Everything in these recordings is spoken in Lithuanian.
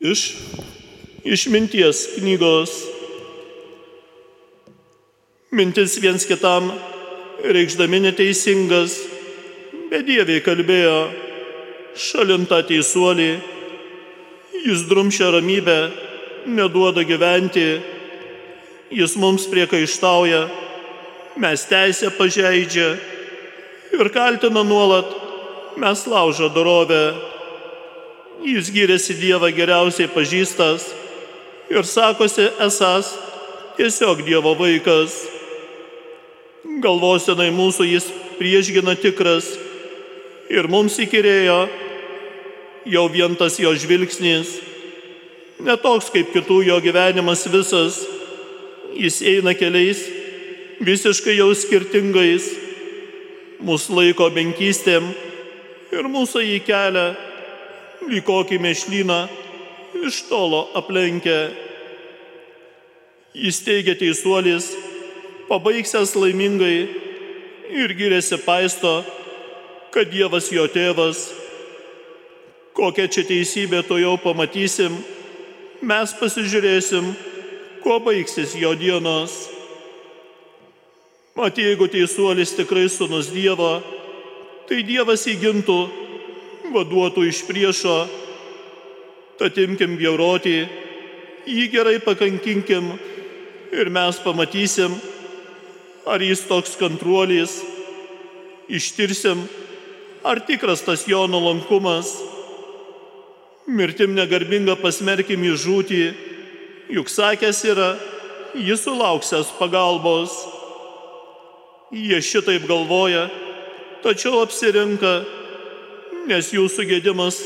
Iš išminties knygos. Mintis viens kitam reikšdami neteisingas, bet dieviai kalbėjo, šalintą teisuolį, jis drumšia ramybę, neduoda gyventi, jis mums priekaištauja, mes teisę pažeidžia ir kaltina nuolat, mes laužo dorovę. Jis gyrėsi Dievą geriausiai pažįstas ir sakosi esas tiesiog Dievo vaikas. Galvosenai mūsų jis priešgina tikras ir mums įkirėjo jau vien tas jo žvilgsnis, netoks kaip kitų jo gyvenimas visas, jis eina keliais visiškai jau skirtingais, mūsų laiko benkystėm ir mūsų į kelią lyg kokį mešlyną iš tolo aplenkia. Jis teigia teisuolis, pabaigsęs laimingai ir giriasi paisto, kad Dievas jo tėvas. Kokia čia teisybė to jau pamatysim, mes pasižiūrėsim, kuo baigsis jo dienos. Mat jeigu teisuolis tikrai sunus Dievo, tai Dievas įgintų vaduotų iš priešo, tad imkim bjauroti, jį gerai pakankinkim ir mes pamatysim, ar jis toks kantruolis, ištirsim, ar tikras tas jo nuolankumas. Mirtim negarbinga pasmerkim į žūtį, juk sakęs yra, jis sulauksęs pagalbos. Jie šitaip galvoja, tačiau apsirinka nes jų sugėdimas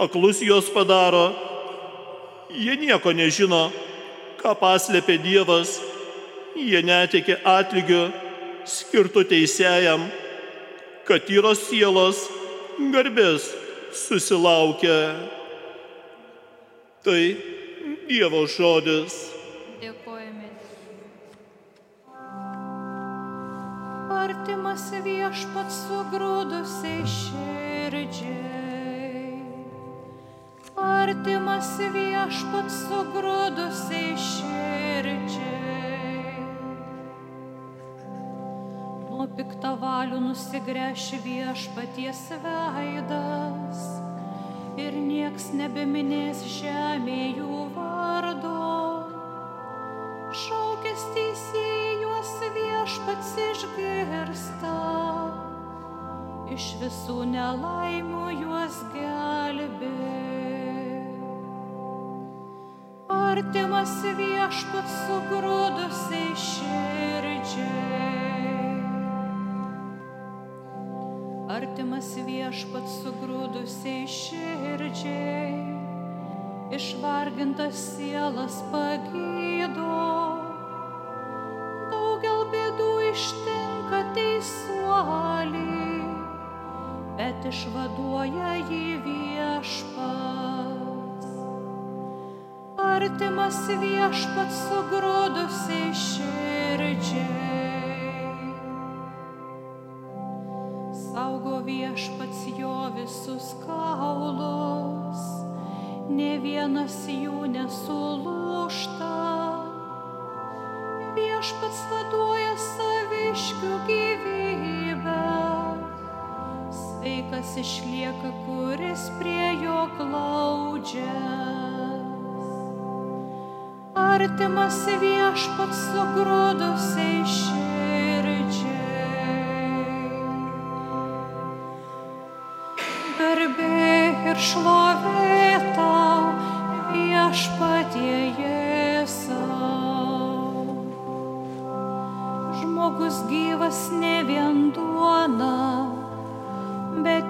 aklus juos padaro. Jie nieko nežino, ką paslėpė Dievas, jie netikė atlygiu skirtų teisėjam, kad tyros sielos garbės susilaukia. Tai Dievo žodis. Dėkojame. Artimas viešpats sugrūdusiai širdžiai. Artimas viešpats sugrūdusiai širdžiai. Nuo piktavalių nusigręš viešpaties veidas ir nieks nebeminės žemė visų nelaimų juos gelbė. Artimas viešpats sugrūdusiai širdžiai. Artimas viešpats sugrūdusiai širdžiai, išvargintas sielas pagydo. Bet išvaduoja jį viešpats. Artimas viešpats sugrūdusiai širdžiai. Saugo viešpats jo visus kaulus, ne vienas jų nesulūšta. Viešpats vaduoja saviškių gyvybę. Sveikas išlieka, kuris prie jo glaudžias. Artimas viešpats sugrūdusiai širdžiai.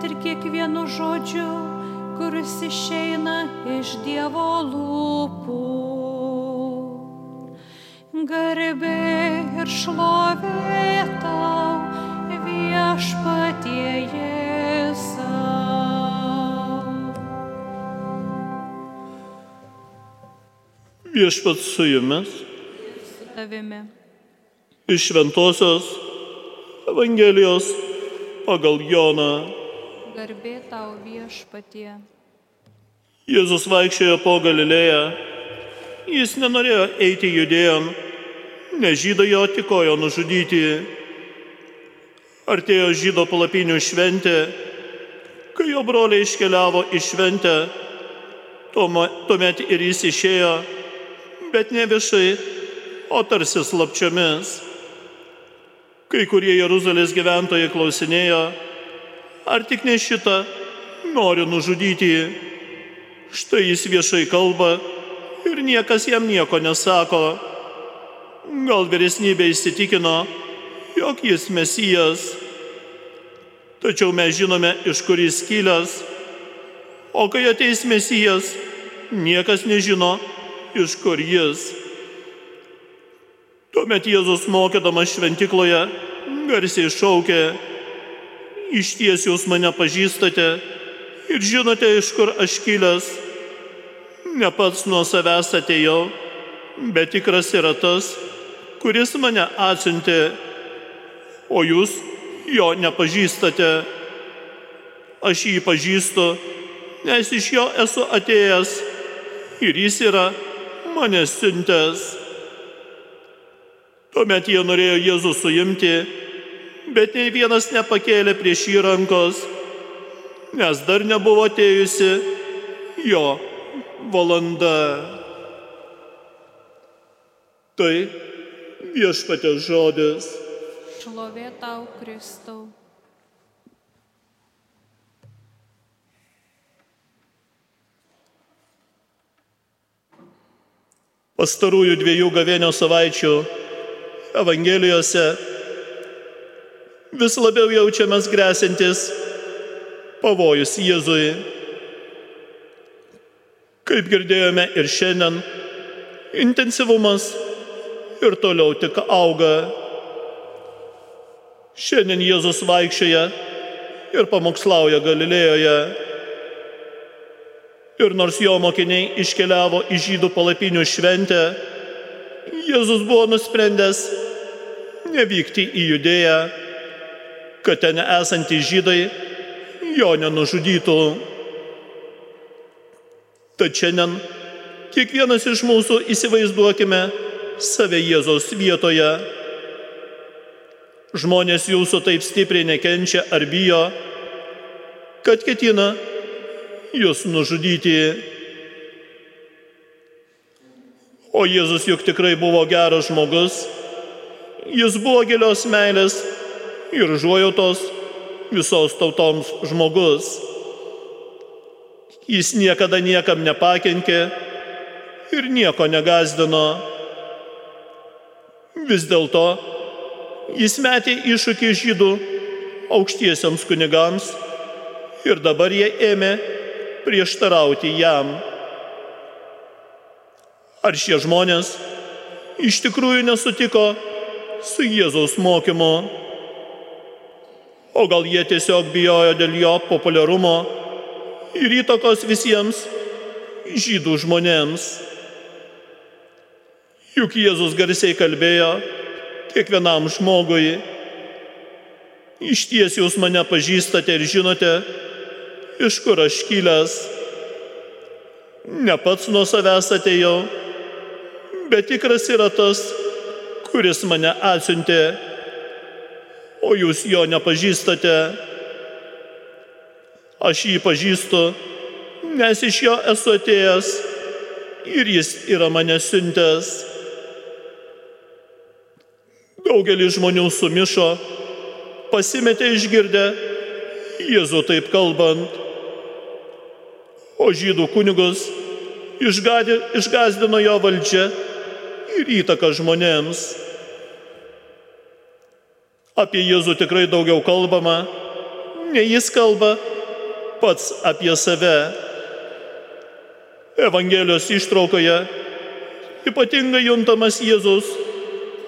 Ir kiekvienu žodžiu, kuris išeina iš Dievo lūpų. Garbė ir šlovė tau viešpatie Jėzau. Viešpats su jumis tavimi. iš Šventojios Evangelijos pagal Joną. Garbė tau viešpatie. Jėzus vaikščiojo po Galilėją. Jis nenorėjo eiti judėjom, nes žydai jo tikojo nužudyti. Artėjo žydo palapinių šventė, kai jo broliai iškeliavo į šventę, tuomet ir jis išėjo, bet ne viešai, o tarsi slapčiomis. Kai kurie Jeruzalės gyventojai klausinėjo, ar tik ne šitą nori nužudyti. Štai jis viešai kalba ir niekas jam nieko nesako. Gal vyresnybė įsitikino, jog jis mesijas. Tačiau mes žinome, iš kur jis kilęs. O kai ateis mesijas, niekas nežino, iš kur jis. Tuomet Jėzus mokydamas šventikloje garsiai šaukė, iš ties jūs mane pažįstate ir žinote, iš kur aš kilęs. Ne pats nuo savęs atėjau, bet tikras yra tas, kuris mane atsiuntė, o jūs jo nepažįstate. Aš jį pažįstu, nes iš jo esu atėjęs ir jis yra mane siuntęs. Tuomet jie norėjo Jėzų suimti, bet nei vienas nepakėlė prieš jį rankos, nes dar nebuvo atėjusi jo valanda. Tai viešpatė žodis. Šlovė tau, Kristau. Pastarųjų dviejų gavėnio savaičių Evangelijose vis labiau jaučiamas grėsintis pavojus Jėzui. Kaip girdėjome ir šiandien, intensyvumas ir toliau tik auga. Šiandien Jėzus vaikščioja ir pamokslauja Galilėjoje. Ir nors jo mokiniai iškeliavo į žydų palapinių šventę, Jėzus buvo nusprendęs nevykti į judėją, kad ten esantys žydai jo nenužudytų. Tad šiandien kiekvienas iš mūsų įsivaizduokime save Jėzos vietoje. Žmonės jūsų taip stipriai nekenčia ar bijo, kad ketina jūs nužudyti. O Jėzus juk tikrai buvo geras žmogus. Jis buvo gilios meilės ir žuojautos visos tautoms žmogus. Jis niekada niekam nepakenkė ir nieko negazdino. Vis dėlto jis metė iššūkį žydų aukštiesiams kunigams ir dabar jie ėmė prieštarauti jam. Ar šie žmonės iš tikrųjų nesutiko su Jėzaus mokymu? O gal jie tiesiog bijojo dėl jo populiarumo ir įtakos visiems žydų žmonėms? Juk Jėzus garsiai kalbėjo kiekvienam žmogui. Iš ties jūs mane pažįstate ir žinote, iš kur aš kilęs. Ne pats nuo savęs atėjau, bet tikras yra tas, kuris mane atsiuntė, o jūs jo nepažįstate. Aš jį pažįstu, nes iš jo esu atėjęs ir jis yra mane siuntęs. Daugelis žmonių sumišo, pasimetė išgirdę Jėzų taip kalbant. O žydų kunigus išgadė, išgazdino jo valdžia ir įtaka žmonėms. Apie Jėzų tikrai daugiau kalbama, nei jis kalba pats apie save. Evangelijos ištraukoje ypatingai juntamas Jėzus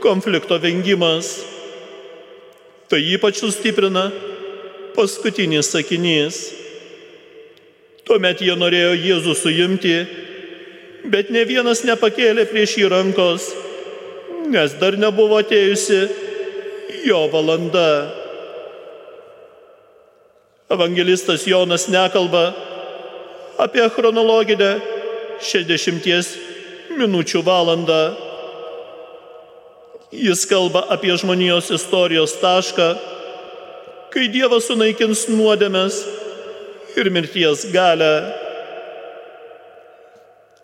konflikto vengimas. Tai ypač sustiprina paskutinis sakinys. Tuomet jie norėjo Jėzų suimti, bet ne vienas nepakėlė prieš jį rankos, nes dar nebuvo atėjusi jo valanda. Evangelistas Jonas nekalba apie chronologinę 60 minučių valandą. Jis kalba apie žmonijos istorijos tašką, kai Dievas sunaikins nuodėmes ir mirties galę.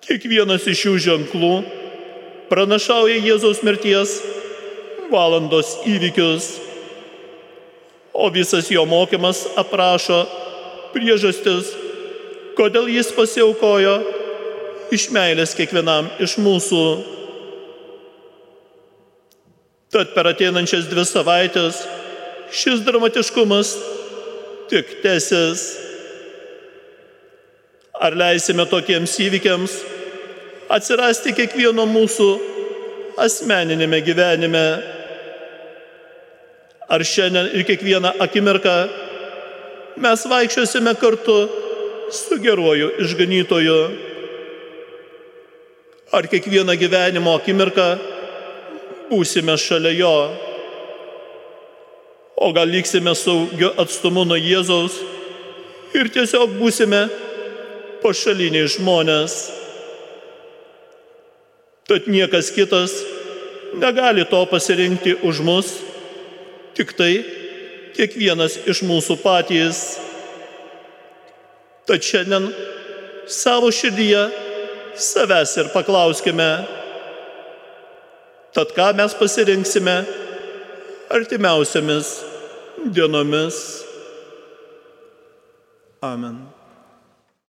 Kiekvienas iš šių ženklų pranašauja Jėzaus mirties valandos įvykius, o visas jo mokymas aprašo priežastis, kodėl jis pasiaukojo iš meilės kiekvienam iš mūsų. Tad per ateinančias dvi savaitės šis dramatiškumas tik tęsis. Ar leisime tokiems įvykiams atsirasti kiekvieno mūsų asmeninėme gyvenime? Ar šiandien ir kiekvieną akimirką mes vaikščiosime kartu su geruoju išganytoju? Ar kiekvieną gyvenimo akimirką būsime šalia jo? O gal liksime saugiu atstumu nuo Jėzaus ir tiesiog būsime pašaliniai žmonės. Tad niekas kitas negali to pasirinkti už mus, tik tai kiekvienas iš mūsų patys. Tad šiandien savo širdyje savęs ir paklauskime, tad ką mes pasirinksime artimiausiamis dienomis. Amen.